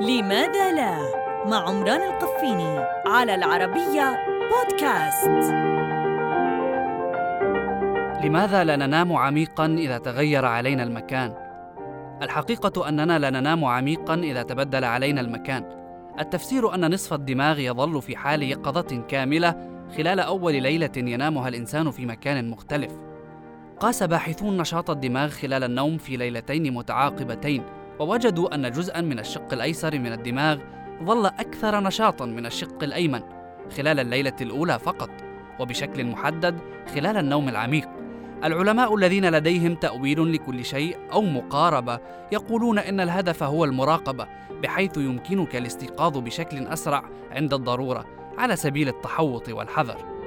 لماذا لا؟ مع عمران القفيني على العربية بودكاست. لماذا لا ننام عميقا إذا تغير علينا المكان؟ الحقيقة أننا لا ننام عميقا إذا تبدل علينا المكان. التفسير أن نصف الدماغ يظل في حال يقظة كاملة خلال أول ليلة ينامها الإنسان في مكان مختلف. قاس باحثون نشاط الدماغ خلال النوم في ليلتين متعاقبتين. ووجدوا أن جزءا من الشق الأيسر من الدماغ ظل أكثر نشاطا من الشق الأيمن خلال الليلة الأولى فقط وبشكل محدد خلال النوم العميق. العلماء الذين لديهم تأويل لكل شيء أو مقاربة يقولون إن الهدف هو المراقبة بحيث يمكنك الاستيقاظ بشكل أسرع عند الضرورة على سبيل التحوط والحذر.